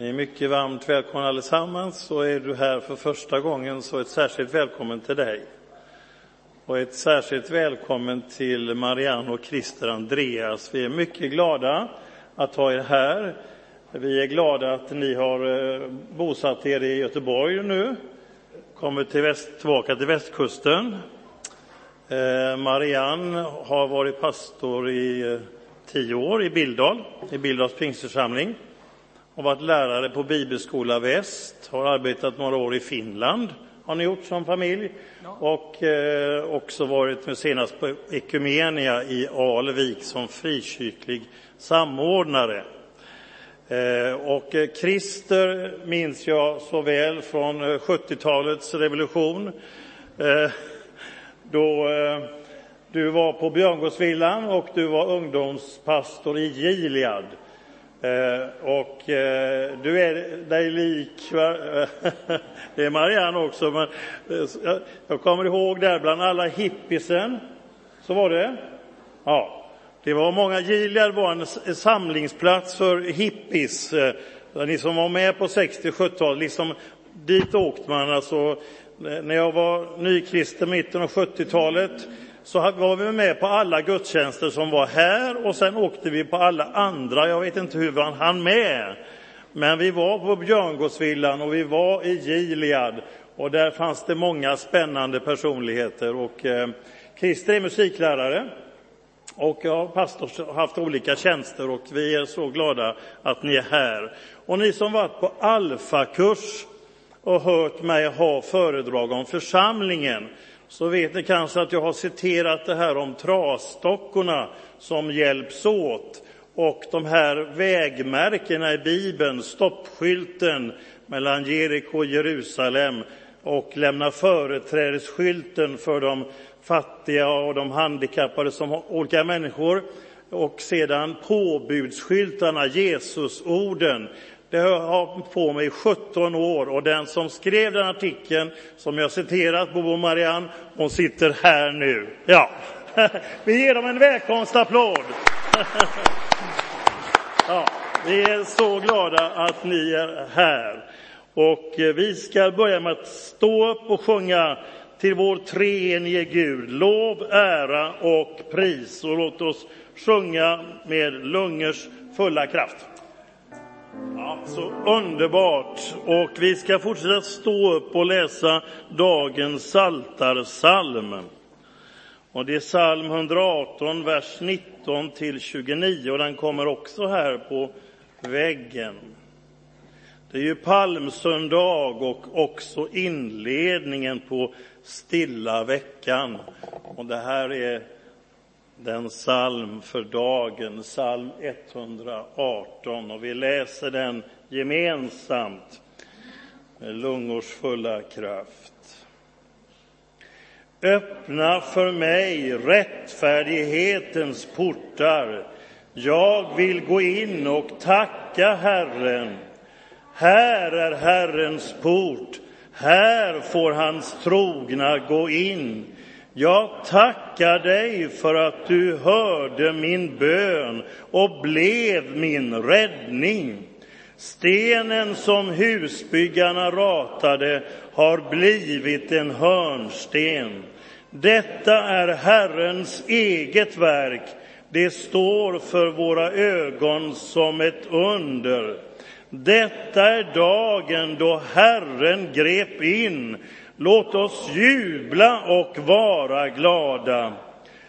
Ni är mycket varmt välkomna allesammans. Så är du här för första gången så ett särskilt välkommen till dig. Och ett särskilt välkommen till Marianne och Christer Andreas. Vi är mycket glada att ha er här. Vi är glada att ni har eh, bosatt er i Göteborg nu, kommit till väst, tillbaka till västkusten. Eh, Marianne har varit pastor i eh, tio år i Bildal, i Bildals pingstförsamling har varit lärare på Bibelskola Väst, har arbetat några år i Finland, har ni gjort som familj, och eh, också varit med senast på Ekumenia i Alvik som frikyrklig samordnare. Eh, och eh, Christer minns jag så väl från 70-talets eh, revolution, eh, då eh, du var på Björngårdsvillan och du var ungdomspastor i Gilead. Eh, och eh, du är dig lik, det är Marianne också, men eh, jag kommer ihåg där bland alla hippisen. så var det. Ja, det var många, Gilead var en samlingsplats för hippies. Eh. Ni som var med på 60 70-talet, liksom, dit åkte man. Alltså, när jag var nykristen mitten av 70-talet så var vi med på alla gudstjänster som var här och sen åkte vi på alla andra. Jag vet inte hur man hann med. Men vi var på Björngårdsvillan och vi var i Gilead och där fanns det många spännande personligheter. Och, eh, Christer är musiklärare och jag har pastor, haft olika tjänster och vi är så glada att ni är här. Och ni som varit på alfakurs och hört mig ha föredrag om församlingen så vet ni kanske att jag har citerat det här om trasdockorna som hjälps åt och de här vägmärkena i Bibeln, stoppskylten mellan Jeriko och Jerusalem och lämna företrädesskylten för de fattiga och de handikappade som olika människor och sedan påbudsskyltarna, Jesusorden. Det har jag på mig i 17 år och den som skrev den artikeln som jag citerat, Bobo Marianne, hon sitter här nu. Ja, vi ger dem en välkomstapplåd. Ja, vi är så glada att ni är här. Och eh, vi ska börja med att stå upp och sjunga till vår treenige Gud, lov, ära och pris. Och låt oss sjunga med lungers fulla kraft. Ja, så underbart! Och vi ska fortsätta stå upp och läsa dagens Saltarsalm. Och det är psalm 118, vers 19 till 29, och den kommer också här på väggen. Det är ju palmsöndag och också inledningen på stilla veckan. Och det här är den psalm för dagen, psalm 118. Och vi läser den gemensamt med lungors fulla kraft. Öppna för mig rättfärdighetens portar. Jag vill gå in och tacka Herren. Här är Herrens port. Här får hans trogna gå in. Jag tackar dig för att du hörde min bön och blev min räddning. Stenen som husbyggarna ratade har blivit en hörnsten. Detta är Herrens eget verk. Det står för våra ögon som ett under. Detta är dagen då Herren grep in Låt oss jubla och vara glada.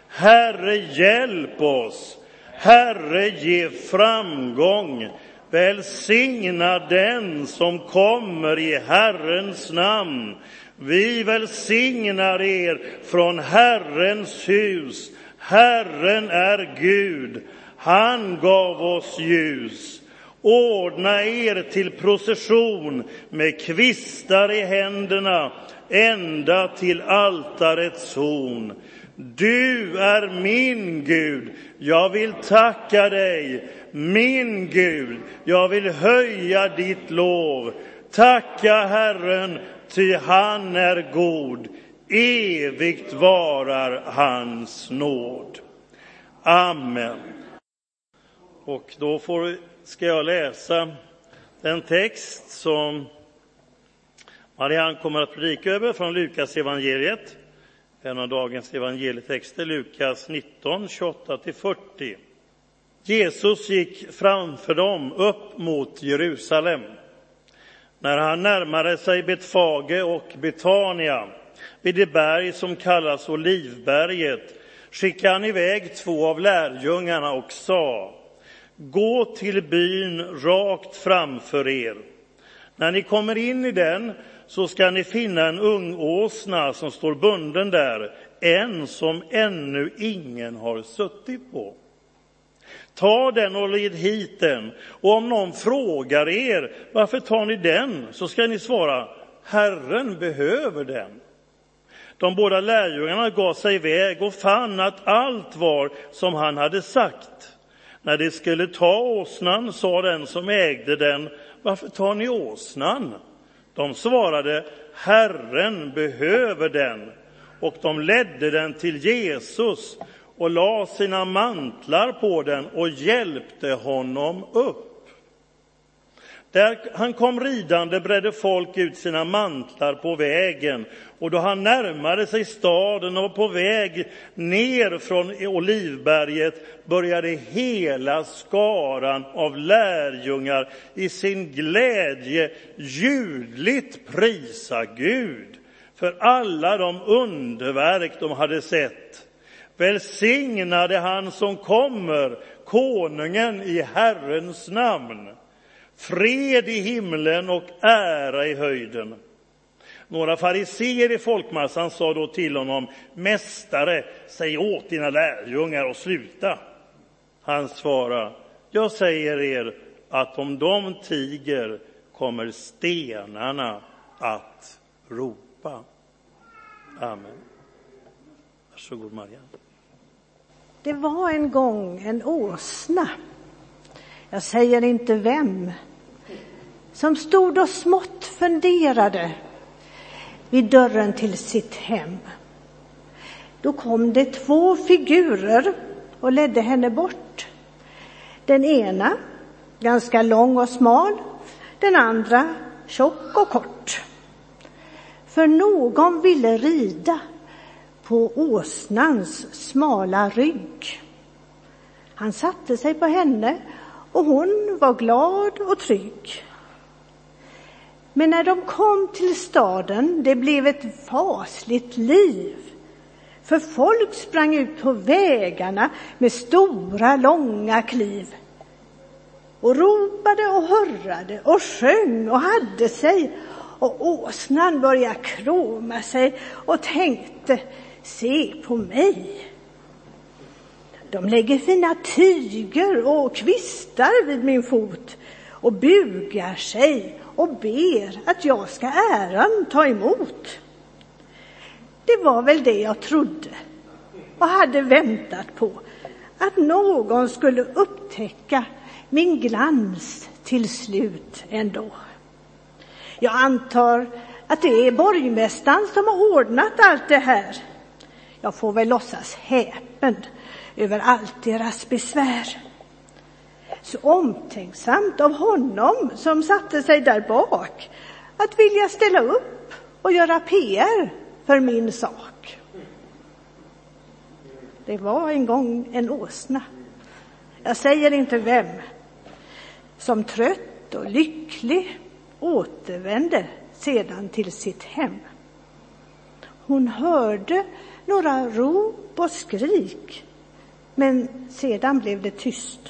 Herre, hjälp oss. Herre, ge framgång. Välsigna den som kommer i Herrens namn. Vi välsignar er från Herrens hus. Herren är Gud. Han gav oss ljus. Ordna er till procession med kvistar i händerna ända till altarets horn. Du är min Gud, jag vill tacka dig. Min Gud, jag vill höja ditt lov. Tacka Herren, ty han är god. Evigt varar hans nåd. Amen. Och då får, ska jag läsa Den text som Marianne kommer att predika över från Lukas evangeliet, en av dagens evangelietexter, Lukas 19, 28-40. Jesus gick framför dem upp mot Jerusalem. När han närmade sig Betfage och Betania, vid det berg som kallas Olivberget, skickade han iväg två av lärjungarna och sa Gå till byn rakt framför er. När ni kommer in i den så ska ni finna en ung åsna som står bunden där, en som ännu ingen har suttit på. Ta den och led hit den, och om någon frågar er varför tar ni den, så ska ni svara Herren behöver den. De båda lärjungarna gav sig iväg och fann att allt var som han hade sagt. När de skulle ta åsnan sa den som ägde den, varför tar ni åsnan? De svarade, Herren behöver den. Och de ledde den till Jesus och la sina mantlar på den och hjälpte honom upp. Där han kom ridande bredde folk ut sina mantlar på vägen och då han närmade sig staden och var på väg ner från Olivberget började hela skaran av lärjungar i sin glädje ljudligt prisa Gud för alla de underverk de hade sett. Välsignade han som kommer, konungen i Herrens namn. Fred i himlen och ära i höjden. Några fariseer i folkmassan sa då till honom, Mästare, säg åt dina lärjungar att sluta. Han svarade, jag säger er att om de tiger kommer stenarna att ropa. Amen. Varsågod, Marianne. Det var en gång en åsna, jag säger inte vem, som stod och smått funderade vid dörren till sitt hem. Då kom det två figurer och ledde henne bort. Den ena ganska lång och smal, den andra tjock och kort. För någon ville rida på åsnans smala rygg. Han satte sig på henne och hon var glad och trygg. Men när de kom till staden, det blev ett fasligt liv. För folk sprang ut på vägarna med stora, långa kliv och ropade och hurrade och sjöng och hade sig och åsnan började kråma sig och tänkte, se på mig. De lägger fina tyger och kvistar vid min fot och bugar sig och ber att jag ska äran ta emot. Det var väl det jag trodde och hade väntat på, att någon skulle upptäcka min glans till slut ändå. Jag antar att det är borgmästaren som har ordnat allt det här. Jag får väl låtsas häpen över allt deras besvär. Så omtänksamt av honom som satte sig där bak att vilja ställa upp och göra PR för min sak. Det var en gång en åsna, jag säger inte vem, som trött och lycklig återvände sedan till sitt hem. Hon hörde några rop och skrik, men sedan blev det tyst.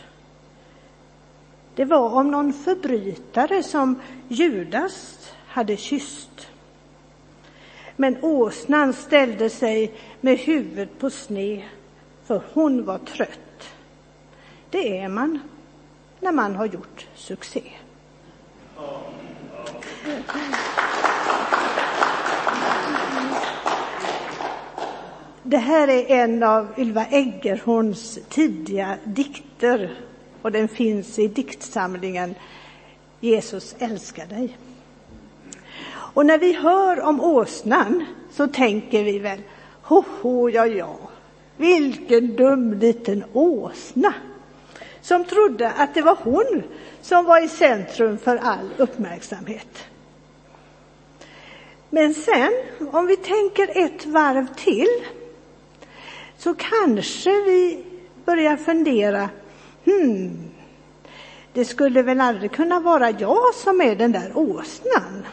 Det var om någon förbrytare som Judas hade kysst. Men åsnan ställde sig med huvudet på sne, för hon var trött. Det är man när man har gjort succé. Det här är en av Ylva Eggerhorns tidiga dikter och den finns i diktsamlingen Jesus älskar dig. Och när vi hör om åsnan så tänker vi väl, ho, ho ja, ja, vilken dum liten åsna som trodde att det var hon som var i centrum för all uppmärksamhet. Men sen, om vi tänker ett varv till, så kanske vi börjar fundera, hmm, det skulle väl aldrig kunna vara jag som är den där åsnan?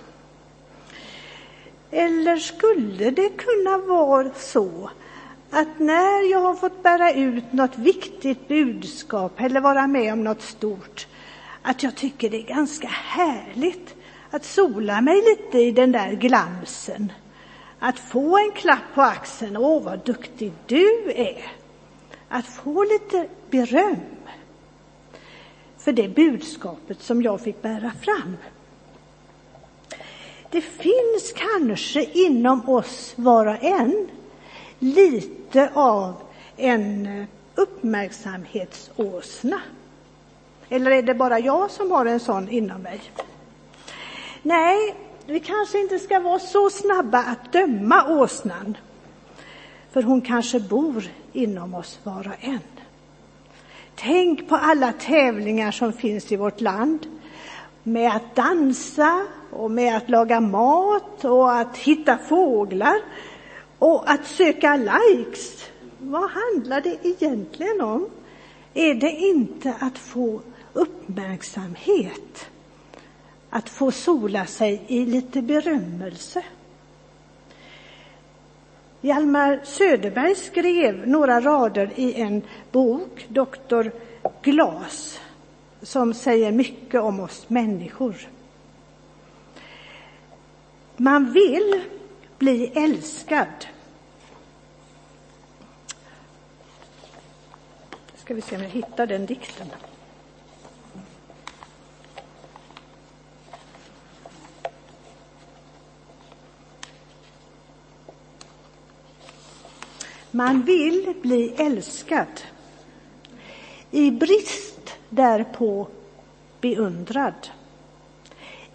Eller skulle det kunna vara så att när jag har fått bära ut något viktigt budskap eller vara med om något stort, att jag tycker det är ganska härligt att sola mig lite i den där glansen. Att få en klapp på axeln, åh vad duktig du är. Att få lite beröm för det budskapet som jag fick bära fram. Det finns kanske inom oss var och en lite av en uppmärksamhetsåsna. Eller är det bara jag som har en sån inom mig? Nej, vi kanske inte ska vara så snabba att döma åsnan. För hon kanske bor inom oss var och en. Tänk på alla tävlingar som finns i vårt land med att dansa och med att laga mat och att hitta fåglar och att söka likes. Vad handlar det egentligen om? Är det inte att få uppmärksamhet? Att få sola sig i lite berömmelse? Hjalmar Söderberg skrev några rader i en bok, Doktor Glas, som säger mycket om oss människor. Man vill bli älskad. Ska vi se om jag hittar den dikten. Man vill bli älskad. I brist därpå beundrad.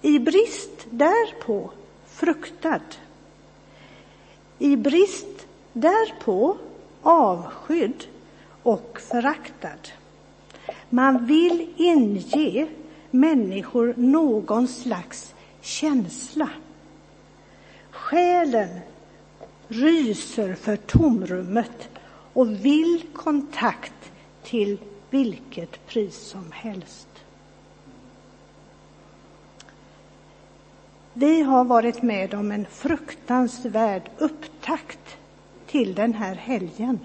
I brist därpå fruktad. I brist därpå avskydd och föraktad. Man vill inge människor någon slags känsla. Själen ryser för tomrummet och vill kontakt till vilket pris som helst. Vi har varit med om en fruktansvärd upptakt till den här helgen.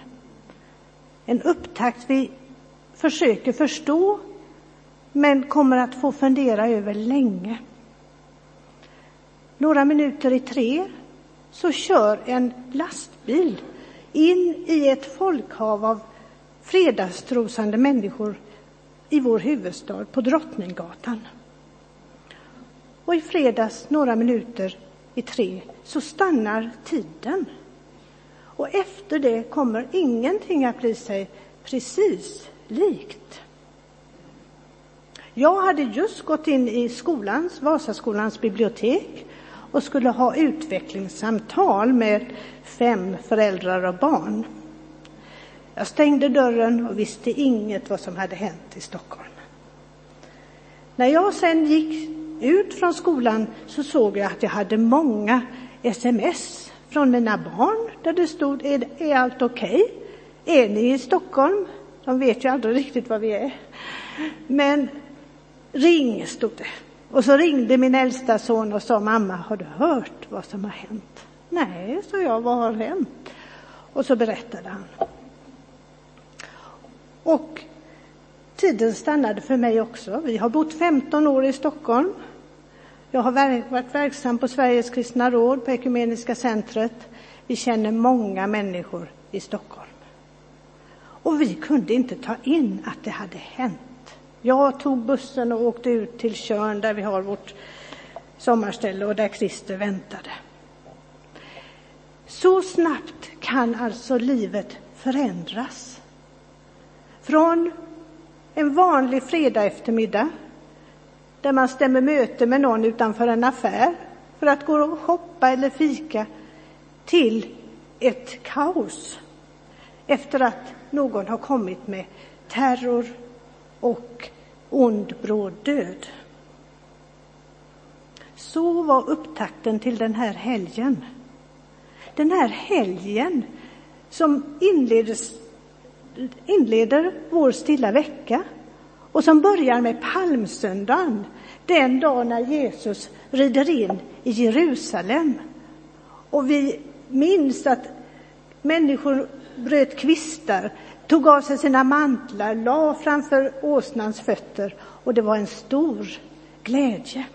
En upptakt vi försöker förstå men kommer att få fundera över länge. Några minuter i tre så kör en lastbil in i ett folkhav av fredagstrosande människor i vår huvudstad på Drottninggatan. Och i fredags, några minuter i tre, så stannar tiden. Och efter det kommer ingenting att bli sig precis likt. Jag hade just gått in i skolans, Vasaskolans bibliotek och skulle ha utvecklingssamtal med fem föräldrar och barn. Jag stängde dörren och visste inget vad som hade hänt i Stockholm. När jag sen gick ut från skolan så såg jag att jag hade många sms från mina barn där det stod är, är allt okej? Okay? Är ni i Stockholm? De vet ju aldrig riktigt var vi är. Men ring, stod det. Och så ringde min äldsta son och sa mamma, har du hört vad som har hänt? Nej, sa jag, vad har hänt? Och så berättade han. Och tiden stannade för mig också. Vi har bott 15 år i Stockholm. Jag har varit verksam på Sveriges kristna råd, på Ekumeniska centret. Vi känner många människor i Stockholm. Och vi kunde inte ta in att det hade hänt. Jag tog bussen och åkte ut till Körn där vi har vårt sommarställe och där Christer väntade. Så snabbt kan alltså livet förändras. Från en vanlig fredag eftermiddag där man stämmer möte med någon utanför en affär för att gå och shoppa eller fika till ett kaos efter att någon har kommit med terror, och ond bråd död. Så var upptakten till den här helgen. Den här helgen som inleds, inleder vår stilla vecka och som börjar med palmsöndagen, den dag när Jesus rider in i Jerusalem. Och vi minns att människor bröt kvistar, tog av sig sina mantlar, la framför åsnans fötter och det var en stor glädje.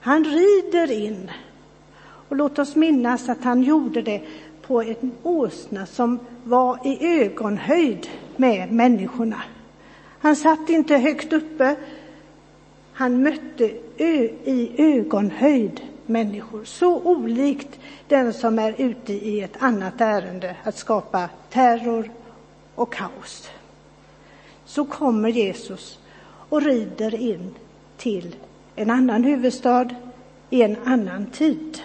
Han rider in och låt oss minnas att han gjorde det på en åsna som var i ögonhöjd med människorna. Han satt inte högt uppe. Han mötte i ögonhöjd människor. Så olikt den som är ute i ett annat ärende, att skapa terror och kaos. Så kommer Jesus och rider in till en annan huvudstad i en annan tid.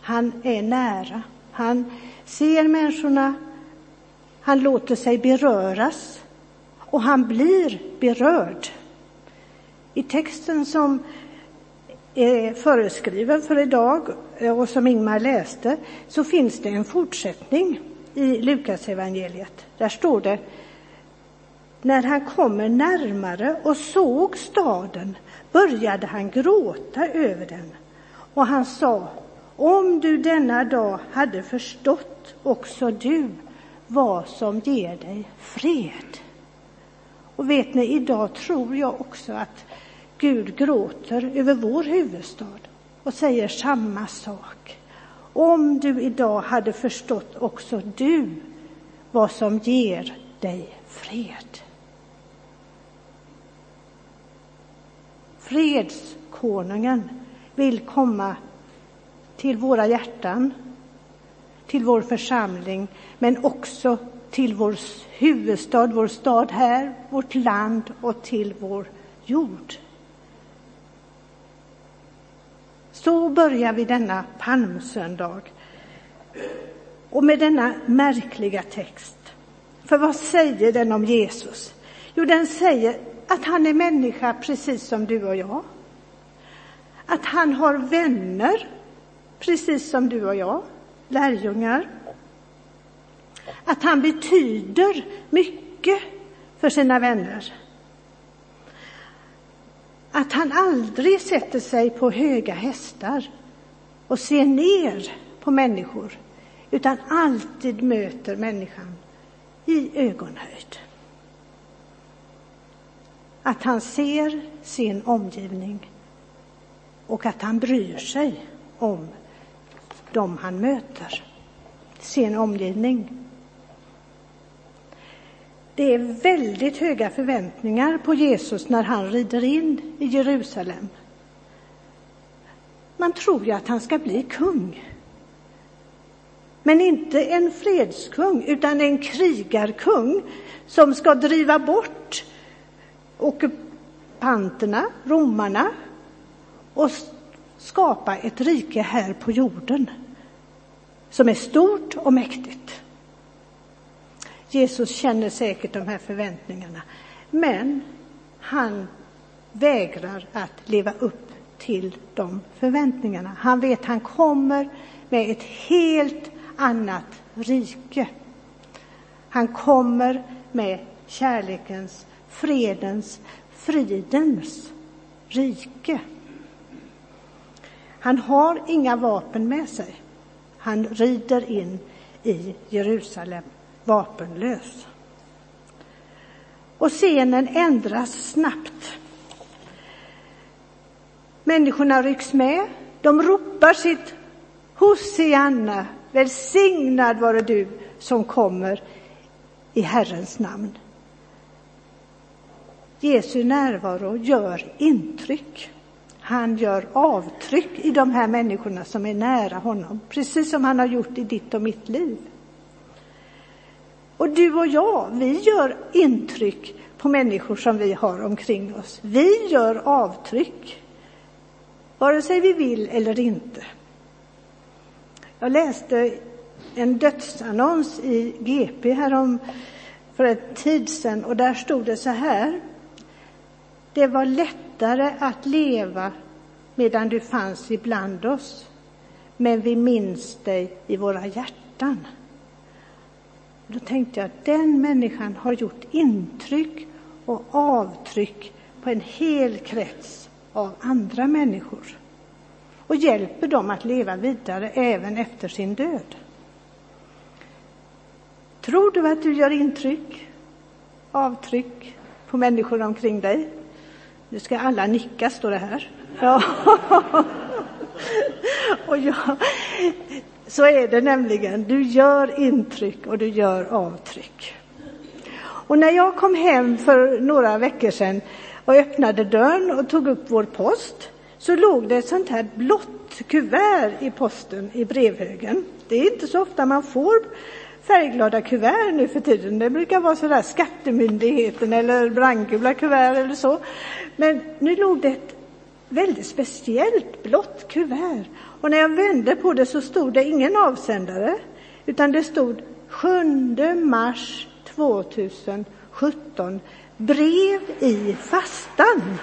Han är nära. Han ser människorna. Han låter sig beröras och han blir berörd. I texten som är föreskriven för idag eh, och som Ingmar läste så finns det en fortsättning i Lukasevangeliet. Där står det när han kommer närmare och såg staden började han gråta över den och han sa om du denna dag hade förstått också du vad som ger dig fred. Och vet ni, idag tror jag också att Gud gråter över vår huvudstad och säger samma sak. Om du idag hade förstått också du vad som ger dig fred. Fredskonungen vill komma till våra hjärtan, till vår församling, men också till vår huvudstad, vår stad här, vårt land och till vår jord. Så börjar vi denna palmsöndag. Och med denna märkliga text. För vad säger den om Jesus? Jo, den säger att han är människa precis som du och jag. Att han har vänner precis som du och jag, lärjungar. Att han betyder mycket för sina vänner. Att han aldrig sätter sig på höga hästar och ser ner på människor, utan alltid möter människan i ögonhöjd. Att han ser sin omgivning och att han bryr sig om dem han möter, sin omgivning. Det är väldigt höga förväntningar på Jesus när han rider in i Jerusalem. Man tror ju att han ska bli kung. Men inte en fredskung, utan en krigarkung som ska driva bort ockupanterna, romarna, och skapa ett rike här på jorden som är stort och mäktigt. Jesus känner säkert de här förväntningarna, men han vägrar att leva upp till de förväntningarna. Han vet att han kommer med ett helt annat rike. Han kommer med kärlekens, fredens, fridens rike. Han har inga vapen med sig. Han rider in i Jerusalem vapenlös. Och scenen ändras snabbt. Människorna rycks med. De ropar sitt Hosianna, välsignad vare du som kommer i Herrens namn. Jesu närvaro gör intryck. Han gör avtryck i de här människorna som är nära honom, precis som han har gjort i ditt och mitt liv. Och du och jag, vi gör intryck på människor som vi har omkring oss. Vi gör avtryck, vare sig vi vill eller inte. Jag läste en dödsannons i GP härom för en tid sedan och där stod det så här. Det var lättare att leva medan du fanns ibland oss, men vi minns dig i våra hjärtan. Då tänkte jag att den människan har gjort intryck och avtryck på en hel krets av andra människor och hjälper dem att leva vidare även efter sin död. Tror du att du gör intryck, avtryck på människor omkring dig? Nu ska alla nicka, står det här. Ja. och jag, så är det nämligen. Du gör intryck och du gör avtryck. Och när jag kom hem för några veckor sedan och öppnade dörren och tog upp vår post så låg det ett sånt här blått kuvert i posten i brevhögen. Det är inte så ofta man får färgglada kuvert nu för tiden. Det brukar vara sådär skattemyndigheten eller brandgula kuvert eller så. Men nu låg det ett väldigt speciellt blått kuvert. Och när jag vände på det så stod det ingen avsändare, utan det stod 7 mars 2017, brev i fastan.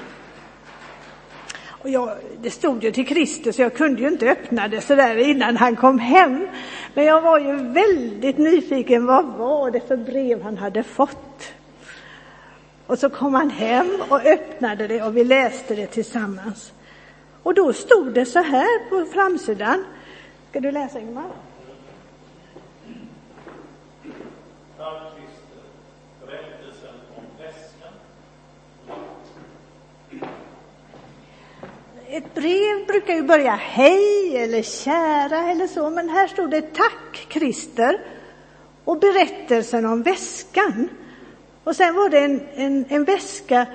Och jag, det stod ju till Kristus, så jag kunde ju inte öppna det så där innan han kom hem. Men jag var ju väldigt nyfiken, vad var det för brev han hade fått? Och så kom han hem och öppnade det och vi läste det tillsammans. Och då stod det så här på framsidan. Ska du läsa Ingmar? Ett brev brukar ju börja hej eller kära eller så, men här stod det tack Christer och berättelsen om väskan. Och sen var det en, en, en väska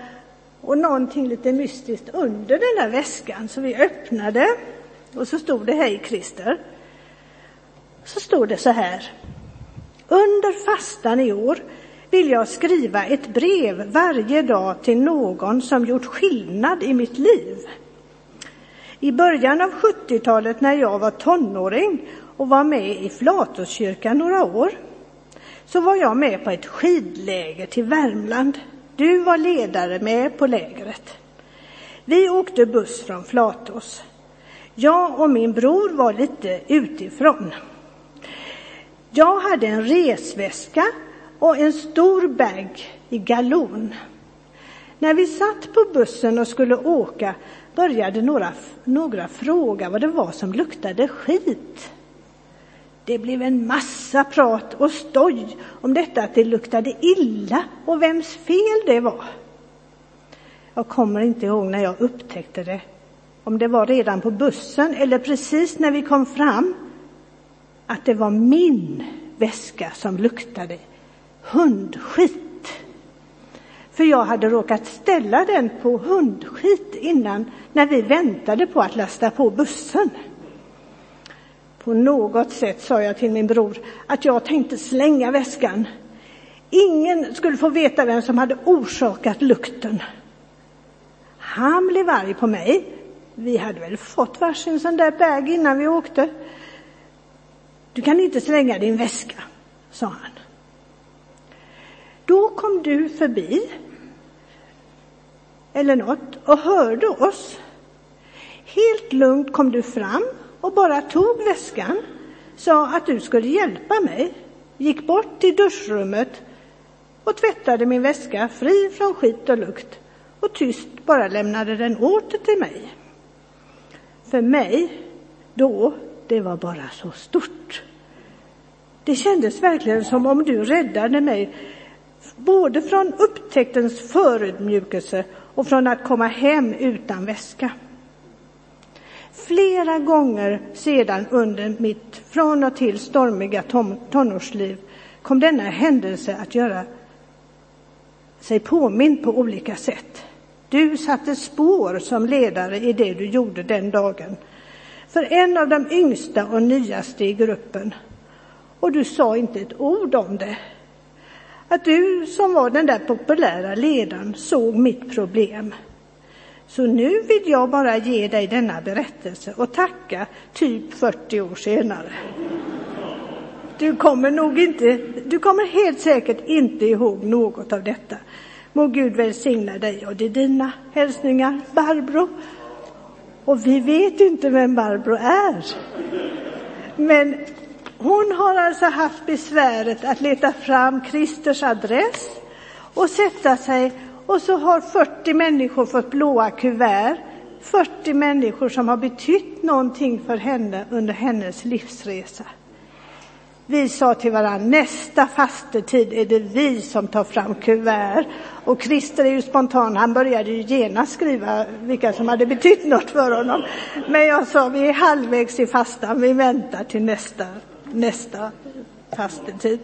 och någonting lite mystiskt under den där väskan. Så vi öppnade och så stod det Hej Christer. Så stod det så här. Under fastan i år vill jag skriva ett brev varje dag till någon som gjort skillnad i mitt liv. I början av 70-talet när jag var tonåring och var med i Flatoskyrkan några år så var jag med på ett skidläger till Värmland. Du var ledare med på lägret. Vi åkte buss från Flatås. Jag och min bror var lite utifrån. Jag hade en resväska och en stor bag i galon. När vi satt på bussen och skulle åka började några, några fråga vad det var som luktade skit. Det blev en massa prat och stoj om detta att det luktade illa och vems fel det var. Jag kommer inte ihåg när jag upptäckte det, om det var redan på bussen eller precis när vi kom fram, att det var min väska som luktade hundskit. För jag hade råkat ställa den på hundskit innan när vi väntade på att lasta på bussen. På något sätt sa jag till min bror att jag tänkte slänga väskan. Ingen skulle få veta vem som hade orsakat lukten. Han blev arg på mig. Vi hade väl fått varsin sån där bag innan vi åkte. Du kan inte slänga din väska, sa han. Då kom du förbi, eller något, och hörde oss. Helt lugnt kom du fram och bara tog väskan, sa att du skulle hjälpa mig, gick bort till duschrummet och tvättade min väska fri från skit och lukt och tyst bara lämnade den åter till mig. För mig, då, det var bara så stort. Det kändes verkligen som om du räddade mig både från upptäcktens förödmjukelse och från att komma hem utan väska. Flera gånger sedan under mitt från och till stormiga tonårsliv kom denna händelse att göra sig påmind på olika sätt. Du satte spår som ledare i det du gjorde den dagen för en av de yngsta och nyaste i gruppen. Och du sa inte ett ord om det. Att du som var den där populära ledaren såg mitt problem så nu vill jag bara ge dig denna berättelse och tacka typ 40 år senare. Du kommer nog inte, du kommer helt säkert inte ihåg något av detta. Må Gud välsigna dig och det är dina hälsningar, Barbro. Och vi vet inte vem Barbro är. Men hon har alltså haft besväret att leta fram Kristers adress och sätta sig och så har 40 människor fått blåa kuvert. 40 människor som har betytt någonting för henne under hennes livsresa. Vi sa till varandra, nästa fastetid är det vi som tar fram kuvert. Och Christer är ju spontan, han började ju genast skriva vilka som hade betytt något för honom. Men jag sa, vi är halvvägs i fastan, vi väntar till nästa, nästa fastetid.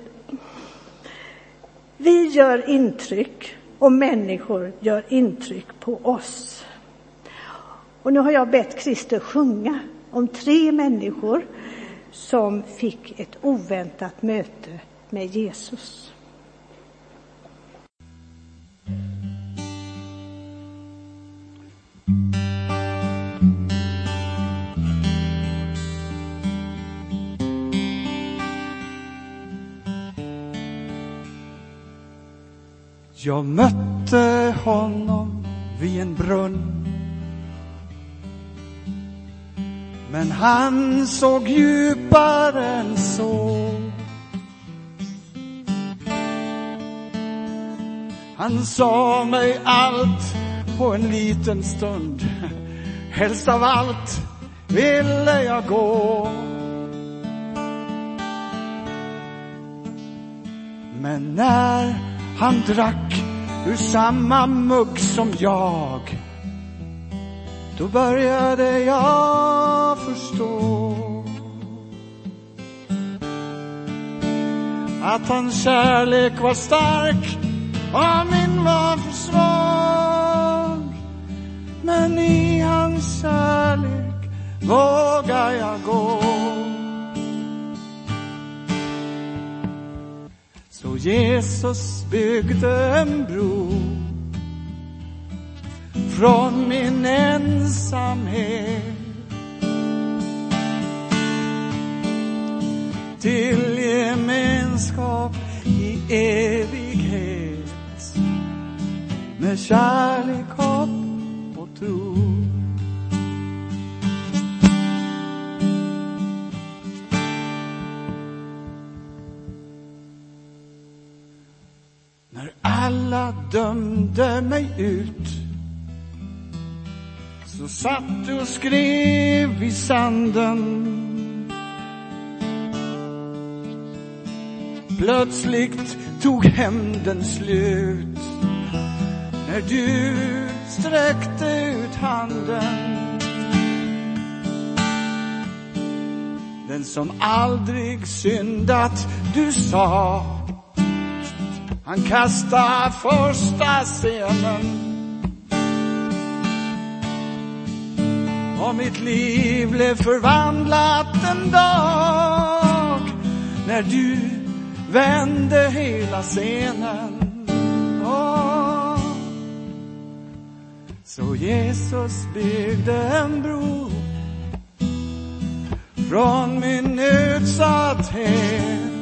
Vi gör intryck och människor gör intryck på oss. Och nu har jag bett Christer sjunga om tre människor som fick ett oväntat möte med Jesus. Jag mötte honom vid en brunn Men han såg djupare än så. Han sa mig allt på en liten stund. Helst av allt ville jag gå. Men när han drack ur samma mugg som jag då började jag förstå att hans kärlek var stark och min var för svag. Men i hans kärlek vågar jag gå. Då Jesus byggde en bro från min ensamhet till gemenskap i evighet med kärlek, hopp och tro. Alla dömde mig ut så satt du och skrev i sanden. Plötsligt tog hämnden slut när du sträckte ut handen. Den som aldrig syndat, du sa, han kastade första scenen och mitt liv blev förvandlat en dag när du vände hela scenen. Oh. Så Jesus byggde en bro från min utsatthet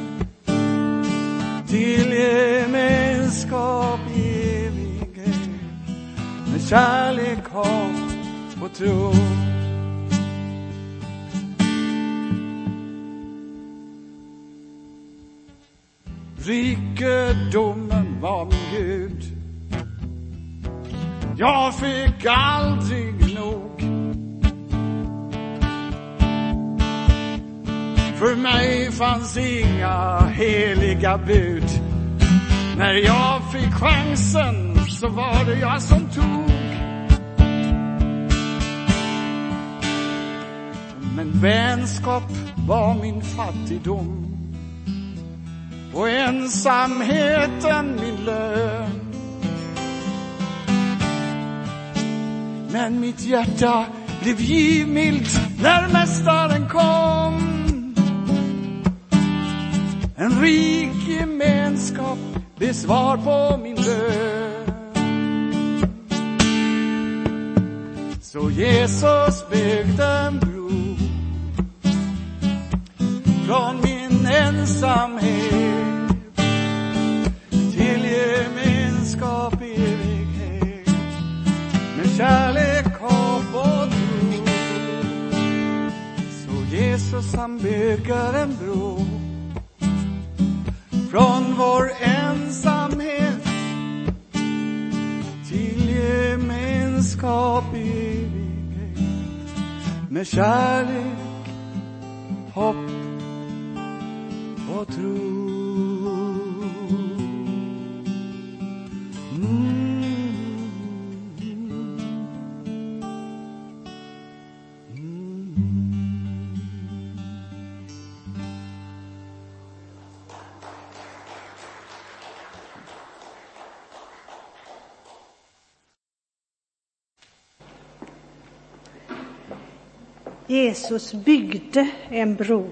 till gemenskap i evighet med kärlek, hopp och tro. Rikedomen var min Gud. Jag fick aldrig nog. För mig fanns inga heliga bud. När jag fick chansen så var det jag som tog. Men vänskap var min fattigdom och ensamheten min lön. Men mitt hjärta blev givmilt när Mästaren kom. En rik gemenskap blev svar på min bön. Så Jesus byggde en bro från min ensamhet till gemenskap i evighet med kärlek, hopp och tro. Så Jesus han bygger en bro från vår ensamhet till gemenskap i evighet med kärlek, hopp och tro. Jesus byggde en bro.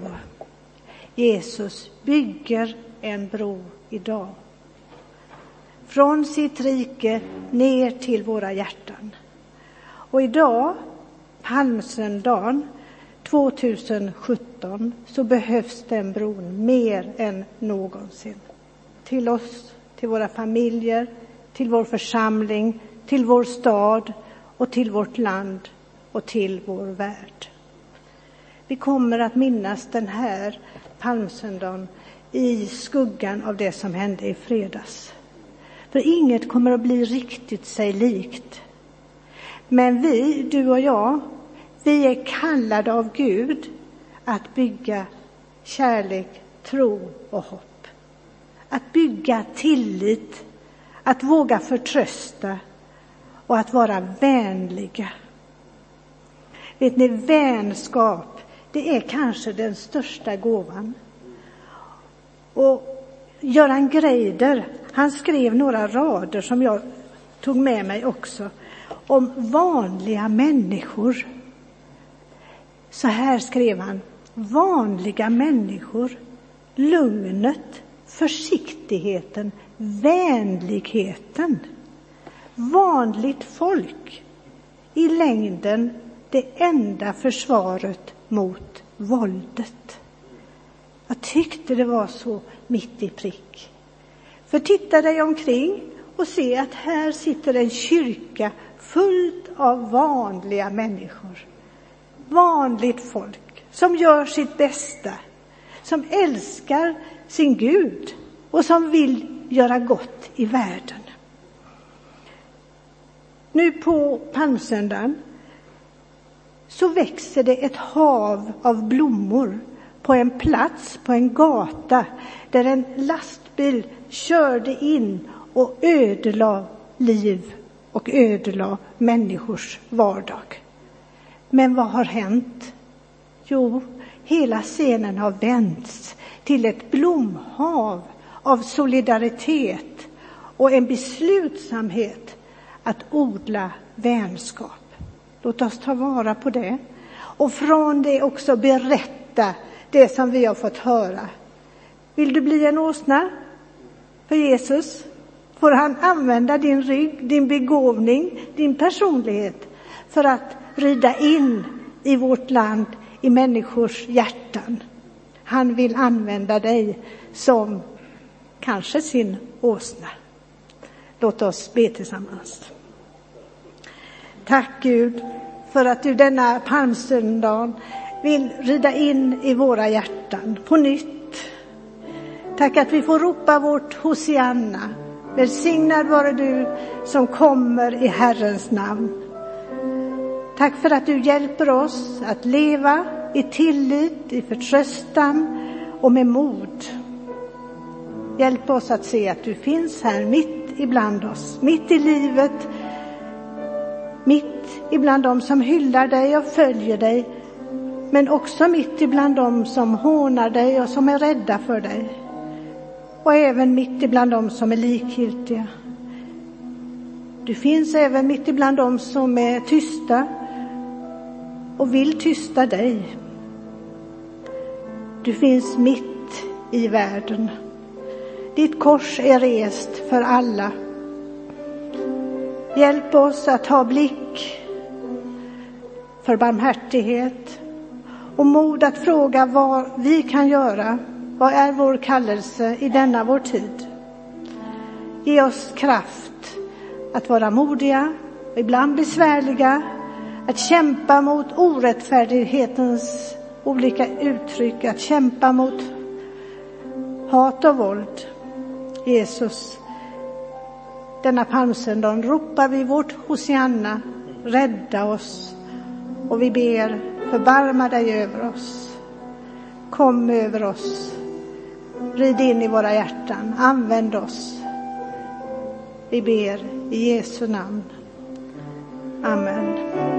Jesus bygger en bro idag. Från sitt rike ner till våra hjärtan. Och idag, palmsöndagen 2017, så behövs den bron mer än någonsin. Till oss, till våra familjer, till vår församling, till vår stad och till vårt land och till vår värld. Vi kommer att minnas den här palmsöndagen i skuggan av det som hände i fredags. För inget kommer att bli riktigt sig likt. Men vi, du och jag, vi är kallade av Gud att bygga kärlek, tro och hopp. Att bygga tillit, att våga förtrösta och att vara vänliga. Vet ni, vänskap det är kanske den största gåvan. Och Göran Greider, han skrev några rader som jag tog med mig också, om vanliga människor. Så här skrev han, vanliga människor, lugnet, försiktigheten, vänligheten. Vanligt folk, i längden det enda försvaret mot våldet. Jag tyckte det var så mitt i prick. För titta dig omkring och se att här sitter en kyrka fullt av vanliga människor. Vanligt folk som gör sitt bästa, som älskar sin Gud och som vill göra gott i världen. Nu på palmsöndagen så växer det ett hav av blommor på en plats, på en gata där en lastbil körde in och ödelade liv och ödelade människors vardag. Men vad har hänt? Jo, hela scenen har vänts till ett blomhav av solidaritet och en beslutsamhet att odla vänskap. Låt oss ta vara på det. Och från det också berätta det som vi har fått höra. Vill du bli en åsna för Jesus? Får han använda din rygg, din begåvning, din personlighet för att rida in i vårt land, i människors hjärtan. Han vill använda dig som kanske sin åsna. Låt oss be tillsammans. Tack Gud för att du denna palmsöndag vill rida in i våra hjärtan på nytt. Tack att vi får ropa vårt Hosianna. Välsignad vare du som kommer i Herrens namn. Tack för att du hjälper oss att leva i tillit, i förtröstan och med mod. Hjälp oss att se att du finns här mitt ibland oss, mitt i livet, mitt ibland dem som hyllar dig och följer dig, men också mitt ibland dem som hånar dig och som är rädda för dig. Och även mitt ibland dem som är likgiltiga. Du finns även mitt ibland dem som är tysta och vill tysta dig. Du finns mitt i världen. Ditt kors är rest för alla Hjälp oss att ha blick för barmhärtighet och mod att fråga vad vi kan göra Vad är vår kallelse i denna vår tid? Ge oss kraft att vara modiga och ibland besvärliga, att kämpa mot orättfärdighetens olika uttryck, att kämpa mot hat och våld. Jesus, denna palmsöndag ropar vi vårt Hosianna, rädda oss och vi ber förbarma dig över oss. Kom över oss. Rid in i våra hjärtan. Använd oss. Vi ber i Jesu namn. Amen.